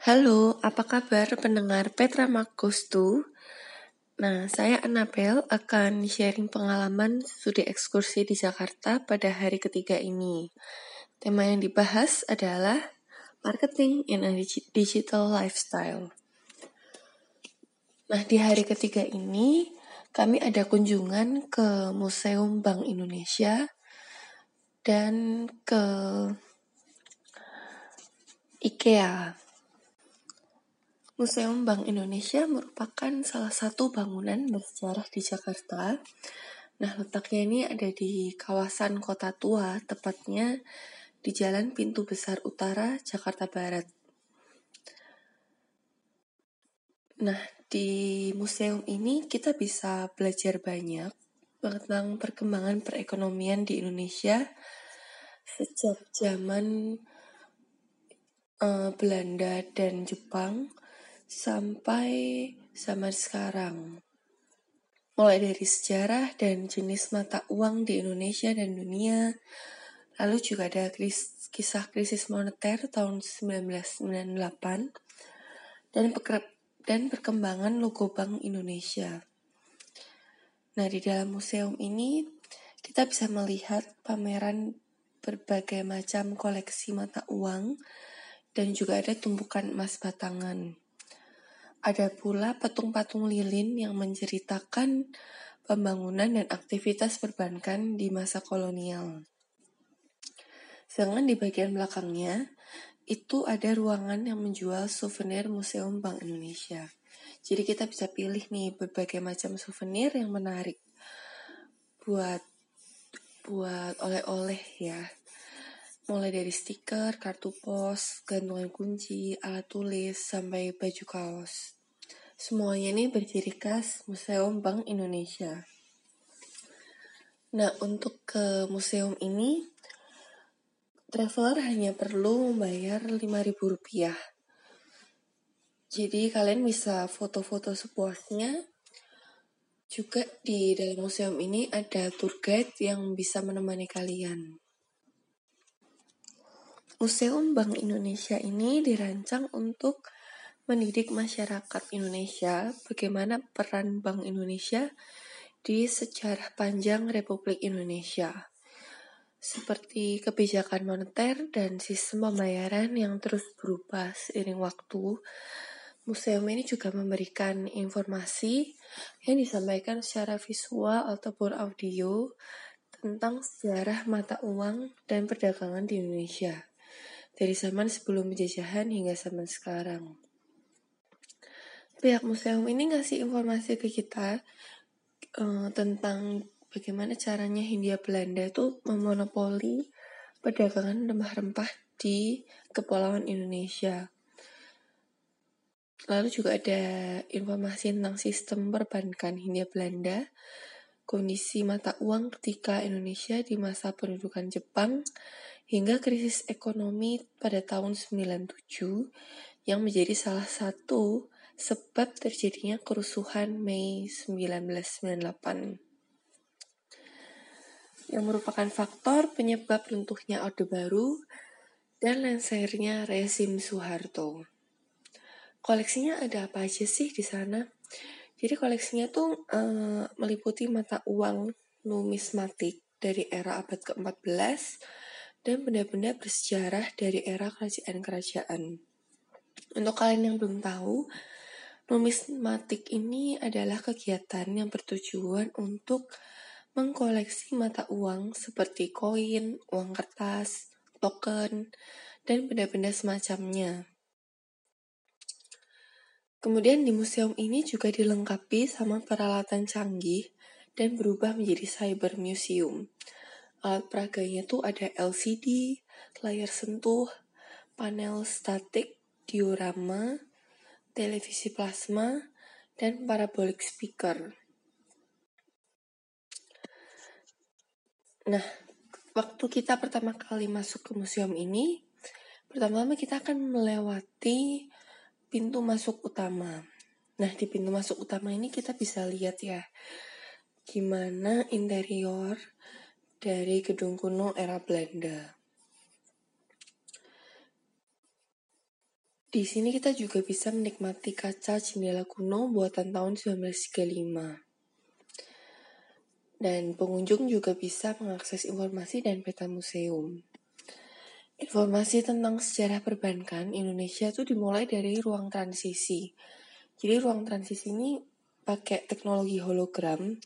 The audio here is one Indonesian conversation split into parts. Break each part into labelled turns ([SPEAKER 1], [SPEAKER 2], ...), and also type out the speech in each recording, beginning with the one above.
[SPEAKER 1] Halo, apa kabar pendengar Petra Makustu? Nah, saya Anabel akan sharing pengalaman studi ekskursi di Jakarta pada hari ketiga ini. Tema yang dibahas adalah Marketing in a Digital Lifestyle. Nah, di hari ketiga ini, kami ada kunjungan ke Museum Bank Indonesia dan ke IKEA. Museum Bank Indonesia merupakan salah satu bangunan bersejarah di Jakarta. Nah, letaknya ini ada di kawasan Kota Tua, tepatnya di Jalan Pintu Besar Utara, Jakarta Barat. Nah, di museum ini kita bisa belajar banyak tentang perkembangan perekonomian di Indonesia sejak zaman uh, Belanda dan Jepang sampai zaman sekarang. Mulai dari sejarah dan jenis mata uang di Indonesia dan dunia, lalu juga ada kris, kisah krisis moneter tahun 1998, dan, dan perkembangan logo Bank Indonesia. Nah, di dalam museum ini kita bisa melihat pameran berbagai macam koleksi mata uang dan juga ada tumpukan emas batangan. Ada pula patung-patung lilin yang menceritakan pembangunan dan aktivitas perbankan di masa kolonial. Sedangkan di bagian belakangnya, itu ada ruangan yang menjual souvenir Museum Bank Indonesia. Jadi kita bisa pilih nih berbagai macam souvenir yang menarik buat buat oleh-oleh ya. Mulai dari stiker, kartu pos, gantungan kunci, alat tulis, sampai baju kaos. Semuanya ini berciri khas Museum Bank Indonesia. Nah, untuk ke museum ini, traveler hanya perlu membayar Rp5.000. Jadi kalian bisa foto-foto sepuasnya. Juga di dalam museum ini ada tour guide yang bisa menemani kalian. Museum Bank Indonesia ini dirancang untuk mendidik masyarakat Indonesia bagaimana peran Bank Indonesia di sejarah panjang Republik Indonesia, seperti kebijakan moneter dan sistem pembayaran yang terus berubah seiring waktu. Museum ini juga memberikan informasi yang disampaikan secara visual ataupun audio tentang sejarah mata uang dan perdagangan di Indonesia dari zaman sebelum penjajahan hingga zaman sekarang pihak museum ini ngasih informasi ke kita uh, tentang bagaimana caranya Hindia Belanda itu memonopoli perdagangan rempah-rempah di Kepulauan Indonesia. Lalu juga ada informasi tentang sistem perbankan Hindia Belanda, kondisi mata uang ketika Indonesia di masa pendudukan Jepang, hingga krisis ekonomi pada tahun 97 yang menjadi salah satu sebab terjadinya kerusuhan Mei 1998 yang merupakan faktor penyebab runtuhnya Orde Baru dan lensernya rezim Soeharto. Koleksinya ada apa aja sih di sana? Jadi koleksinya tuh uh, meliputi mata uang numismatik dari era abad ke-14 dan benda-benda bersejarah dari era kerajaan-kerajaan. Untuk kalian yang belum tahu, Numismatik ini adalah kegiatan yang bertujuan untuk mengkoleksi mata uang seperti koin, uang kertas, token, dan benda-benda semacamnya. Kemudian di museum ini juga dilengkapi sama peralatan canggih dan berubah menjadi cyber museum. Alat peraganya tuh ada LCD, layar sentuh, panel statik, diorama, televisi plasma, dan parabolic speaker. Nah, waktu kita pertama kali masuk ke museum ini, pertama-tama kita akan melewati pintu masuk utama. Nah, di pintu masuk utama ini kita bisa lihat ya, gimana interior dari gedung kuno era Belanda. Di sini kita juga bisa menikmati kaca jendela kuno buatan tahun 1935. Dan pengunjung juga bisa mengakses informasi dan peta museum. Informasi tentang sejarah perbankan Indonesia itu dimulai dari ruang transisi. Jadi ruang transisi ini pakai teknologi hologram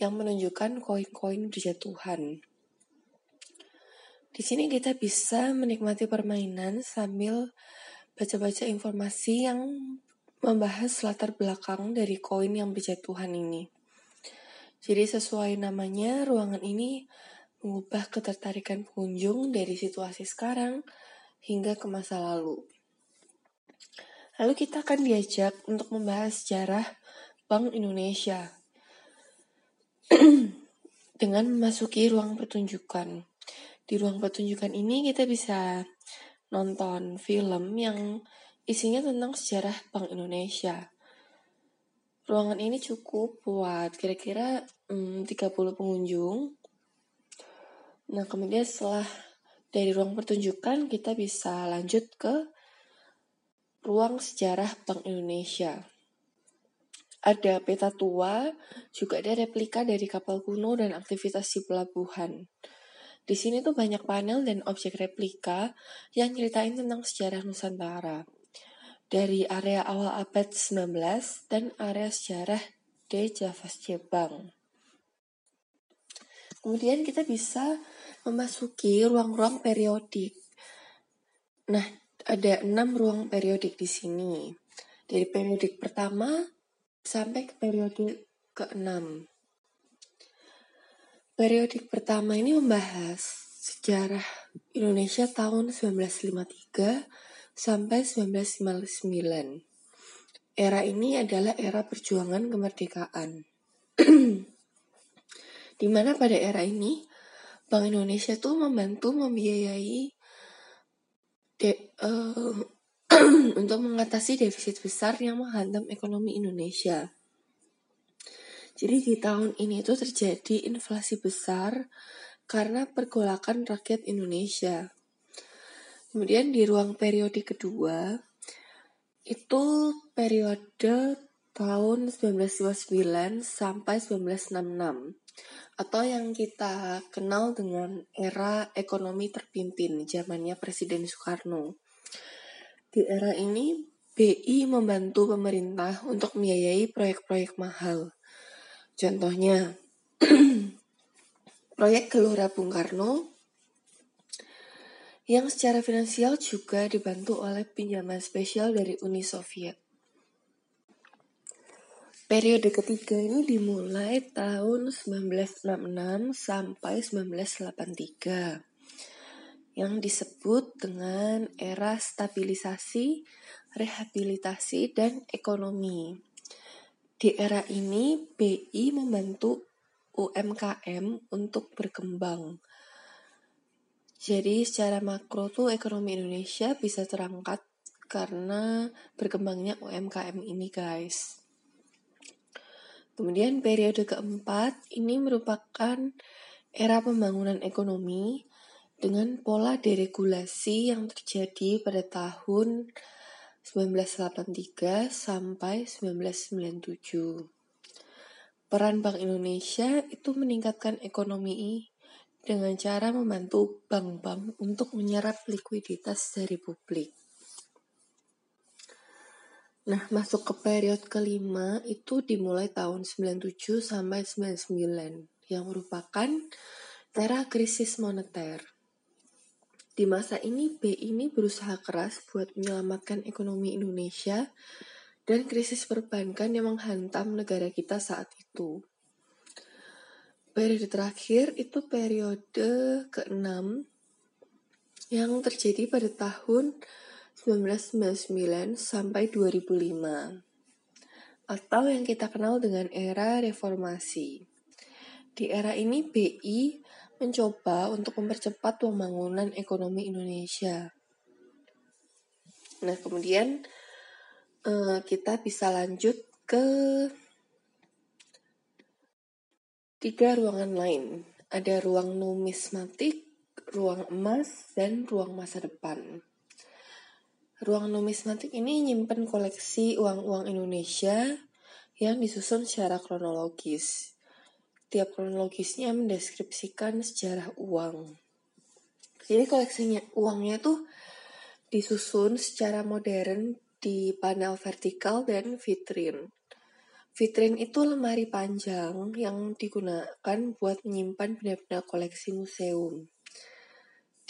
[SPEAKER 1] yang menunjukkan koin-koin berjatuhan. Di sini kita bisa menikmati permainan sambil baca-baca informasi yang membahas latar belakang dari koin yang berjatuhan ini. Jadi sesuai namanya, ruangan ini mengubah ketertarikan pengunjung dari situasi sekarang hingga ke masa lalu. Lalu kita akan diajak untuk membahas sejarah Bank Indonesia dengan memasuki ruang pertunjukan. Di ruang pertunjukan ini kita bisa nonton film yang isinya tentang sejarah Bank Indonesia. Ruangan ini cukup buat kira-kira hmm, 30 pengunjung. Nah, kemudian setelah dari ruang pertunjukan kita bisa lanjut ke ruang sejarah Bank Indonesia. Ada peta tua, juga ada replika dari kapal kuno dan aktivitas di pelabuhan. Di sini tuh banyak panel dan objek replika yang ceritain tentang sejarah Nusantara. Dari area awal abad 19 dan area sejarah de Javas Jepang. Kemudian kita bisa memasuki ruang-ruang periodik. Nah, ada enam ruang periodik di sini. Dari periodik pertama sampai ke periode ke-6. Periodik pertama ini membahas sejarah Indonesia tahun 1953 sampai 1959. Era ini adalah era perjuangan kemerdekaan. di mana pada era ini Bank Indonesia tuh membantu membiayai de, uh, untuk mengatasi defisit besar yang menghantam ekonomi Indonesia. Jadi di tahun ini itu terjadi inflasi besar karena pergolakan rakyat Indonesia. Kemudian di ruang periode kedua itu periode tahun 1959 sampai 1966 atau yang kita kenal dengan era ekonomi terpimpin zamannya Presiden Soekarno. Di era ini BI membantu pemerintah untuk membiayai proyek-proyek mahal Contohnya, proyek Gelora Bung Karno yang secara finansial juga dibantu oleh pinjaman spesial dari Uni Soviet. Periode ketiga ini dimulai tahun 1966 sampai 1983 yang disebut dengan era stabilisasi, rehabilitasi, dan ekonomi. Di era ini, BI membantu UMKM untuk berkembang. Jadi secara makro tuh ekonomi Indonesia bisa terangkat karena berkembangnya UMKM ini guys. Kemudian periode keempat ini merupakan era pembangunan ekonomi dengan pola deregulasi yang terjadi pada tahun 1983 sampai 1997. Peran Bank Indonesia itu meningkatkan ekonomi dengan cara membantu bank-bank untuk menyerap likuiditas dari publik. Nah, masuk ke periode kelima itu dimulai tahun 97 sampai 99 yang merupakan era krisis moneter. Di masa ini, B ini berusaha keras buat menyelamatkan ekonomi Indonesia dan krisis perbankan yang menghantam negara kita saat itu. Periode terakhir itu periode ke-6 yang terjadi pada tahun 1999 sampai 2005 atau yang kita kenal dengan era reformasi. Di era ini BI mencoba untuk mempercepat pembangunan ekonomi Indonesia. Nah, kemudian uh, kita bisa lanjut ke tiga ruangan lain. Ada ruang numismatik, ruang emas, dan ruang masa depan. Ruang numismatik ini nyimpen koleksi uang-uang Indonesia yang disusun secara kronologis. Tiap kronologisnya mendeskripsikan sejarah uang. Jadi koleksinya uangnya tuh disusun secara modern di panel vertikal dan vitrin. Vitrin itu lemari panjang yang digunakan buat menyimpan benda-benda koleksi museum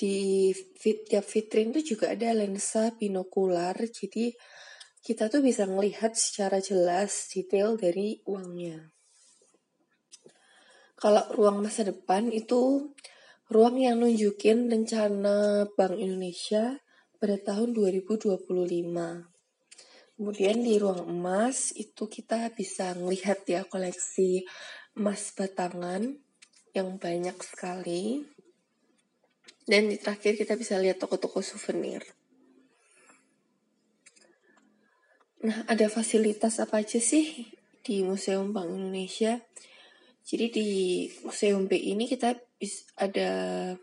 [SPEAKER 1] di tiap vitrin itu juga ada lensa binokular jadi kita tuh bisa melihat secara jelas detail dari uangnya. Kalau ruang masa depan itu ruang yang nunjukin rencana Bank Indonesia pada tahun 2025. Kemudian di ruang emas itu kita bisa melihat ya koleksi emas batangan yang banyak sekali. Dan di terakhir kita bisa lihat toko-toko souvenir. Nah, ada fasilitas apa aja sih di Museum Bank Indonesia? Jadi di Museum B ini kita ada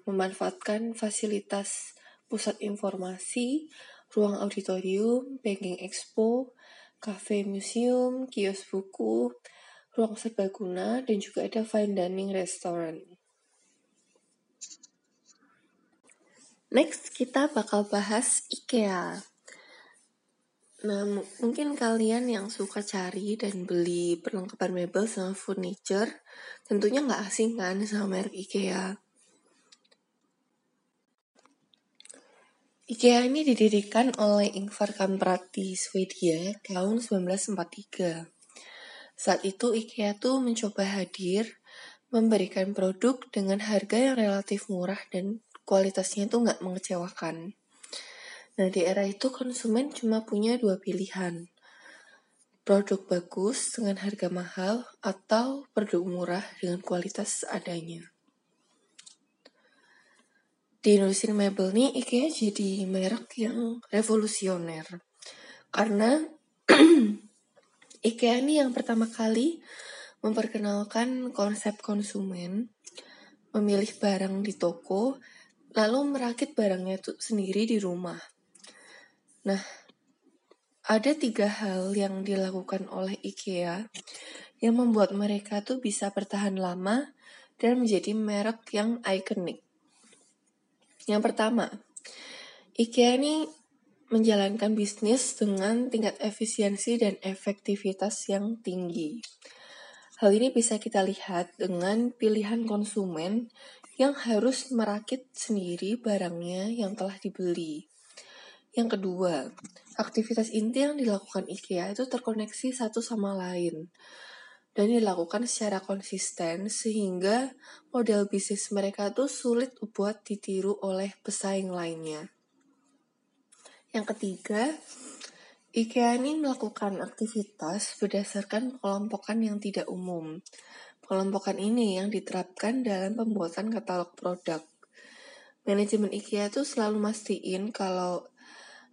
[SPEAKER 1] memanfaatkan fasilitas pusat informasi, ruang auditorium, banking expo, cafe museum, kios buku, ruang serbaguna, dan juga ada fine dining restaurant. Next, kita bakal bahas IKEA. Nah, mungkin kalian yang suka cari dan beli perlengkapan mebel sama furniture, tentunya nggak asing kan sama merek IKEA. IKEA ini didirikan oleh Ingvar Kamprad di Swedia tahun 1943. Saat itu IKEA tuh mencoba hadir memberikan produk dengan harga yang relatif murah dan kualitasnya itu nggak mengecewakan. Nah, di era itu konsumen cuma punya dua pilihan. Produk bagus dengan harga mahal atau produk murah dengan kualitas seadanya. Di industri mebel nih, IKEA jadi merek yang revolusioner. Karena IKEA ini yang pertama kali memperkenalkan konsep konsumen memilih barang di toko lalu merakit barangnya itu sendiri di rumah. Nah, ada tiga hal yang dilakukan oleh IKEA yang membuat mereka tuh bisa bertahan lama dan menjadi merek yang ikonik. Yang pertama, IKEA ini menjalankan bisnis dengan tingkat efisiensi dan efektivitas yang tinggi. Hal ini bisa kita lihat dengan pilihan konsumen yang harus merakit sendiri barangnya yang telah dibeli. Yang kedua, aktivitas inti yang dilakukan IKEA itu terkoneksi satu sama lain dan dilakukan secara konsisten sehingga model bisnis mereka itu sulit buat ditiru oleh pesaing lainnya. Yang ketiga, IKEA ini melakukan aktivitas berdasarkan kelompokan yang tidak umum. Kelompokan ini yang diterapkan dalam pembuatan katalog produk. Manajemen IKEA itu selalu mastiin kalau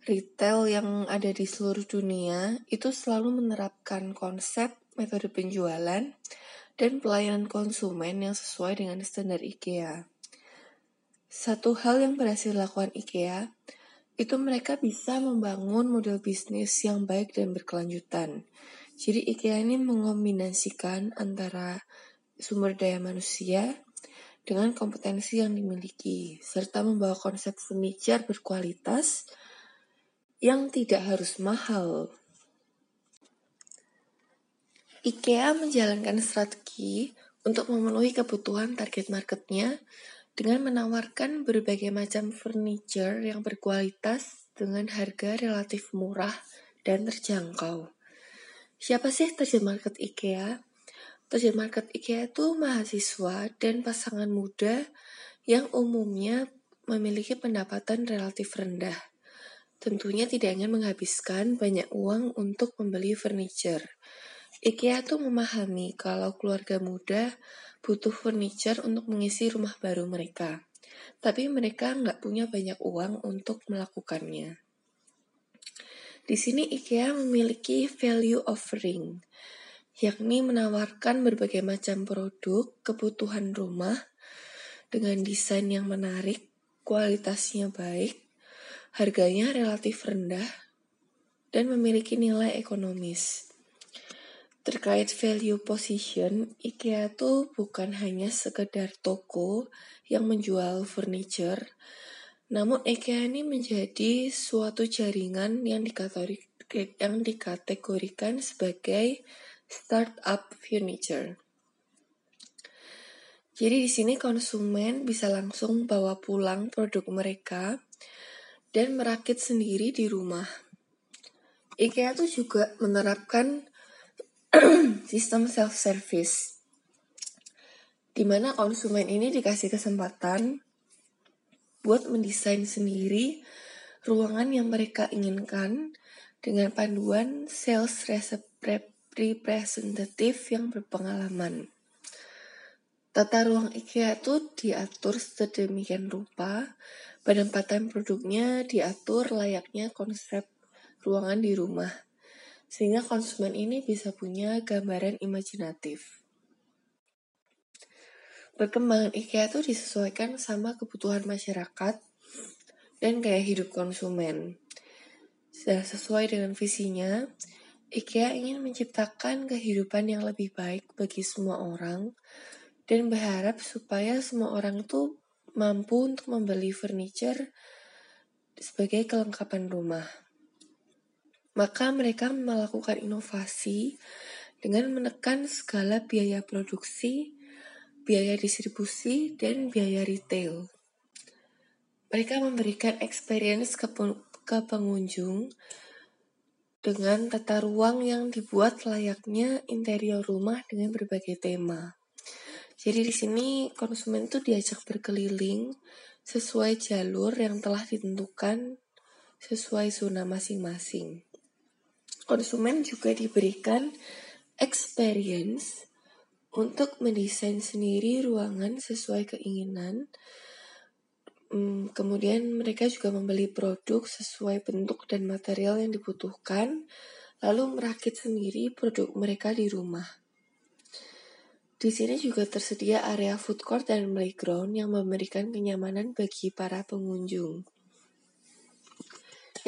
[SPEAKER 1] retail yang ada di seluruh dunia itu selalu menerapkan konsep metode penjualan dan pelayanan konsumen yang sesuai dengan standar IKEA. Satu hal yang berhasil dilakukan IKEA itu mereka bisa membangun model bisnis yang baik dan berkelanjutan. Jadi IKEA ini mengombinasikan antara sumber daya manusia dengan kompetensi yang dimiliki, serta membawa konsep furniture berkualitas yang tidak harus mahal. IKEA menjalankan strategi untuk memenuhi kebutuhan target marketnya dengan menawarkan berbagai macam furniture yang berkualitas dengan harga relatif murah dan terjangkau. Siapa sih target market IKEA? Target market IKEA itu mahasiswa dan pasangan muda yang umumnya memiliki pendapatan relatif rendah. Tentunya tidak ingin menghabiskan banyak uang untuk membeli furniture. IKEA tuh memahami kalau keluarga muda butuh furniture untuk mengisi rumah baru mereka. Tapi mereka nggak punya banyak uang untuk melakukannya. Di sini IKEA memiliki value offering, yakni menawarkan berbagai macam produk kebutuhan rumah dengan desain yang menarik, kualitasnya baik, harganya relatif rendah, dan memiliki nilai ekonomis. Terkait value position, IKEA tuh bukan hanya sekedar toko yang menjual furniture, namun IKEA ini menjadi suatu jaringan yang yang dikategorikan sebagai startup furniture. Jadi di sini konsumen bisa langsung bawa pulang produk mereka dan merakit sendiri di rumah. IKEA tuh juga menerapkan sistem self service di mana konsumen ini dikasih kesempatan buat mendesain sendiri ruangan yang mereka inginkan dengan panduan sales representative yang berpengalaman. Tata ruang IKEA itu diatur sedemikian rupa, penempatan produknya diatur layaknya konsep ruangan di rumah sehingga konsumen ini bisa punya gambaran imajinatif. Perkembangan IKEA itu disesuaikan sama kebutuhan masyarakat dan gaya hidup konsumen. Sudah sesuai dengan visinya, IKEA ingin menciptakan kehidupan yang lebih baik bagi semua orang dan berharap supaya semua orang itu mampu untuk membeli furniture sebagai kelengkapan rumah maka mereka melakukan inovasi dengan menekan skala biaya produksi, biaya distribusi, dan biaya retail. Mereka memberikan experience ke, ke pengunjung dengan tata ruang yang dibuat layaknya interior rumah dengan berbagai tema. Jadi di sini konsumen itu diajak berkeliling sesuai jalur yang telah ditentukan sesuai zona masing-masing konsumen juga diberikan experience untuk mendesain sendiri ruangan sesuai keinginan. Hmm, kemudian mereka juga membeli produk sesuai bentuk dan material yang dibutuhkan, lalu merakit sendiri produk mereka di rumah. Di sini juga tersedia area food court dan playground yang memberikan kenyamanan bagi para pengunjung.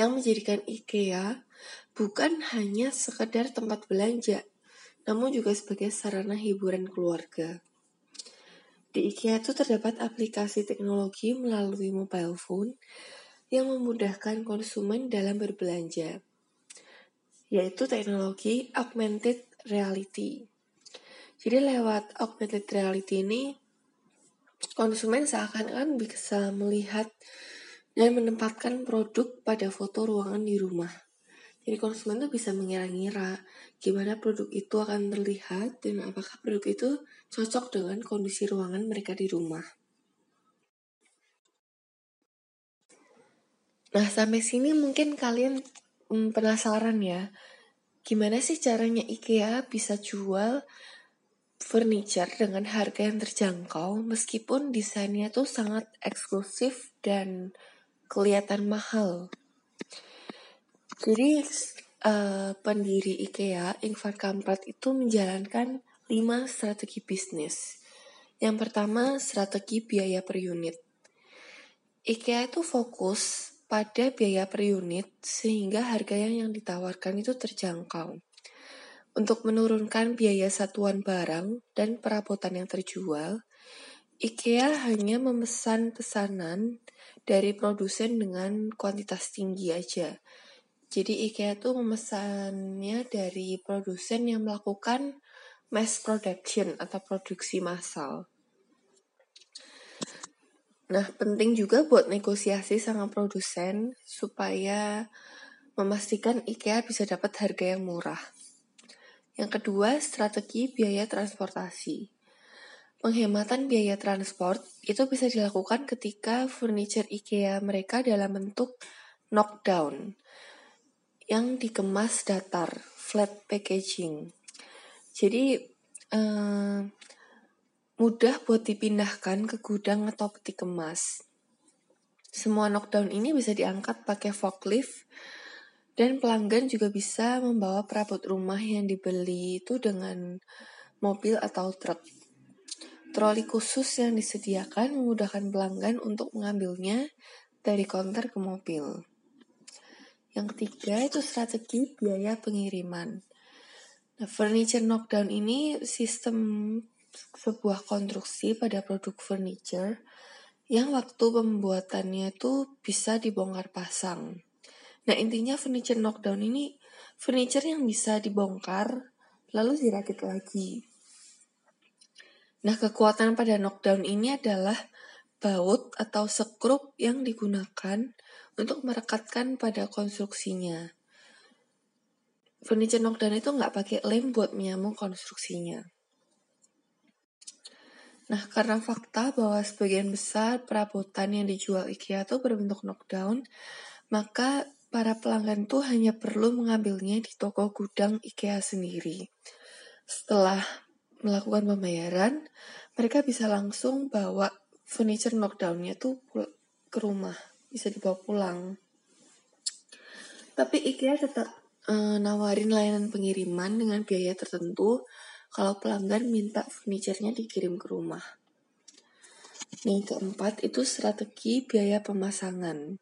[SPEAKER 1] Yang menjadikan IKEA bukan hanya sekedar tempat belanja, namun juga sebagai sarana hiburan keluarga. Di IKEA itu terdapat aplikasi teknologi melalui mobile phone yang memudahkan konsumen dalam berbelanja, yaitu teknologi augmented reality. Jadi lewat augmented reality ini, konsumen seakan-akan bisa melihat dan menempatkan produk pada foto ruangan di rumah. Jadi konsumen tuh bisa mengira-ngira gimana produk itu akan terlihat dan apakah produk itu cocok dengan kondisi ruangan mereka di rumah. Nah, sampai sini mungkin kalian hmm, penasaran ya, gimana sih caranya IKEA bisa jual furniture dengan harga yang terjangkau meskipun desainnya tuh sangat eksklusif dan kelihatan mahal. Jadi uh, pendiri IKEA, Ingvar Kamprad itu menjalankan lima strategi bisnis. Yang pertama, strategi biaya per unit. IKEA itu fokus pada biaya per unit sehingga harga yang ditawarkan itu terjangkau. Untuk menurunkan biaya satuan barang dan perabotan yang terjual, IKEA hanya memesan pesanan dari produsen dengan kuantitas tinggi aja jadi IKEA itu memesannya dari produsen yang melakukan mass production atau produksi massal. Nah, penting juga buat negosiasi sama produsen supaya memastikan IKEA bisa dapat harga yang murah. Yang kedua, strategi biaya transportasi. Penghematan biaya transport itu bisa dilakukan ketika furniture IKEA mereka dalam bentuk knockdown yang dikemas datar, flat packaging. Jadi eh, mudah buat dipindahkan ke gudang atau peti kemas. Semua knockdown ini bisa diangkat pakai forklift dan pelanggan juga bisa membawa perabot rumah yang dibeli itu dengan mobil atau truk. Troli khusus yang disediakan memudahkan pelanggan untuk mengambilnya dari konter ke mobil. Yang ketiga itu strategi biaya pengiriman. Nah, furniture knockdown ini sistem sebuah konstruksi pada produk furniture yang waktu pembuatannya itu bisa dibongkar pasang. Nah, intinya furniture knockdown ini furniture yang bisa dibongkar lalu dirakit lagi. Nah, kekuatan pada knockdown ini adalah baut atau sekrup yang digunakan untuk merekatkan pada konstruksinya. Furniture knockdown itu nggak pakai lem buat menyambung konstruksinya. Nah, karena fakta bahwa sebagian besar perabotan yang dijual IKEA itu berbentuk knockdown, maka para pelanggan tuh hanya perlu mengambilnya di toko gudang IKEA sendiri. Setelah melakukan pembayaran, mereka bisa langsung bawa furniture knockdown-nya tuh ke rumah bisa dibawa pulang. Tapi IKEA tetap uh, nawarin layanan pengiriman dengan biaya tertentu kalau pelanggan minta furniturnya dikirim ke rumah. Yang keempat itu strategi biaya pemasangan.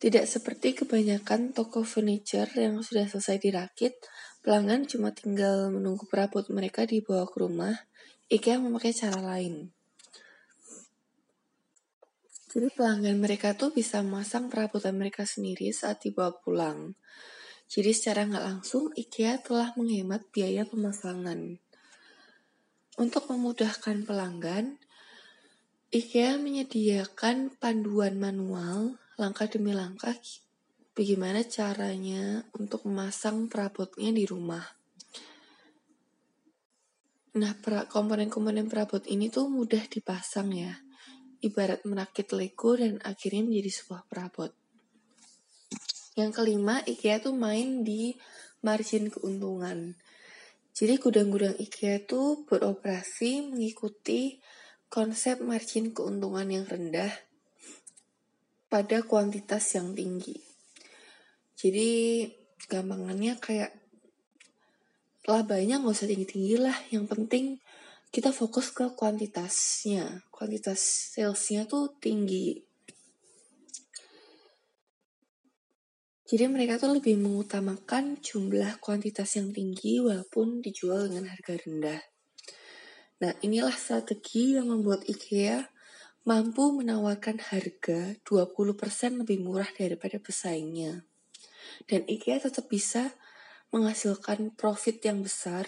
[SPEAKER 1] Tidak seperti kebanyakan toko furniture yang sudah selesai dirakit, pelanggan cuma tinggal menunggu perabot mereka dibawa ke rumah. IKEA memakai cara lain. Jadi pelanggan mereka tuh bisa memasang perabotan mereka sendiri saat dibawa pulang. Jadi secara nggak langsung IKEA telah menghemat biaya pemasangan. Untuk memudahkan pelanggan, IKEA menyediakan panduan manual langkah demi langkah bagaimana caranya untuk memasang perabotnya di rumah. Nah, komponen-komponen perabot ini tuh mudah dipasang ya ibarat merakit Lego dan akhirnya menjadi sebuah perabot. Yang kelima, IKEA tuh main di margin keuntungan. Jadi gudang-gudang IKEA tuh beroperasi mengikuti konsep margin keuntungan yang rendah pada kuantitas yang tinggi. Jadi gampangannya kayak labanya nggak usah tinggi-tinggi lah, yang penting kita fokus ke kuantitasnya. Kuantitas salesnya tuh tinggi. Jadi mereka tuh lebih mengutamakan jumlah kuantitas yang tinggi walaupun dijual dengan harga rendah. Nah inilah strategi yang membuat IKEA mampu menawarkan harga 20% lebih murah daripada pesaingnya. Dan IKEA tetap bisa menghasilkan profit yang besar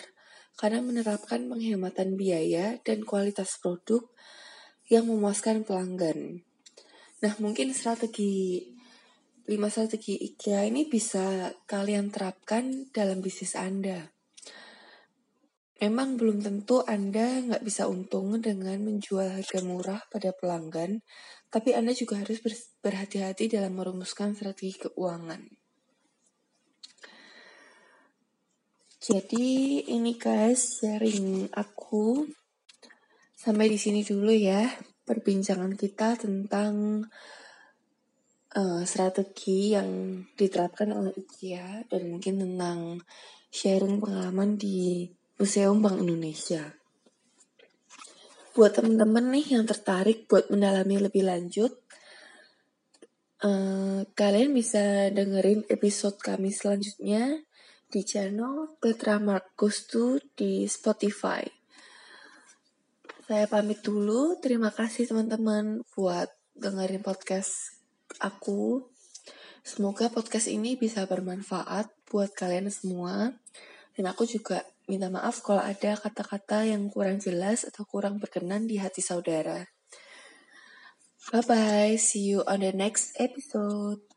[SPEAKER 1] karena menerapkan penghematan biaya dan kualitas produk yang memuaskan pelanggan. Nah, mungkin strategi 5 strategi IKEA ini bisa kalian terapkan dalam bisnis Anda. Memang belum tentu Anda nggak bisa untung dengan menjual harga murah pada pelanggan, tapi Anda juga harus berhati-hati dalam merumuskan strategi keuangan. Jadi ini guys sharing aku sampai di sini dulu ya perbincangan kita tentang uh, strategi yang diterapkan oleh IKEA dan mungkin tentang sharing pengalaman di Museum Bank Indonesia. Buat teman-teman nih yang tertarik buat mendalami lebih lanjut, uh, kalian bisa dengerin episode kami selanjutnya di channel Petra Markus tuh di Spotify. Saya pamit dulu. Terima kasih teman-teman buat dengerin podcast aku. Semoga podcast ini bisa bermanfaat buat kalian semua. Dan aku juga minta maaf kalau ada kata-kata yang kurang jelas atau kurang berkenan di hati saudara. Bye bye, see you on the next episode.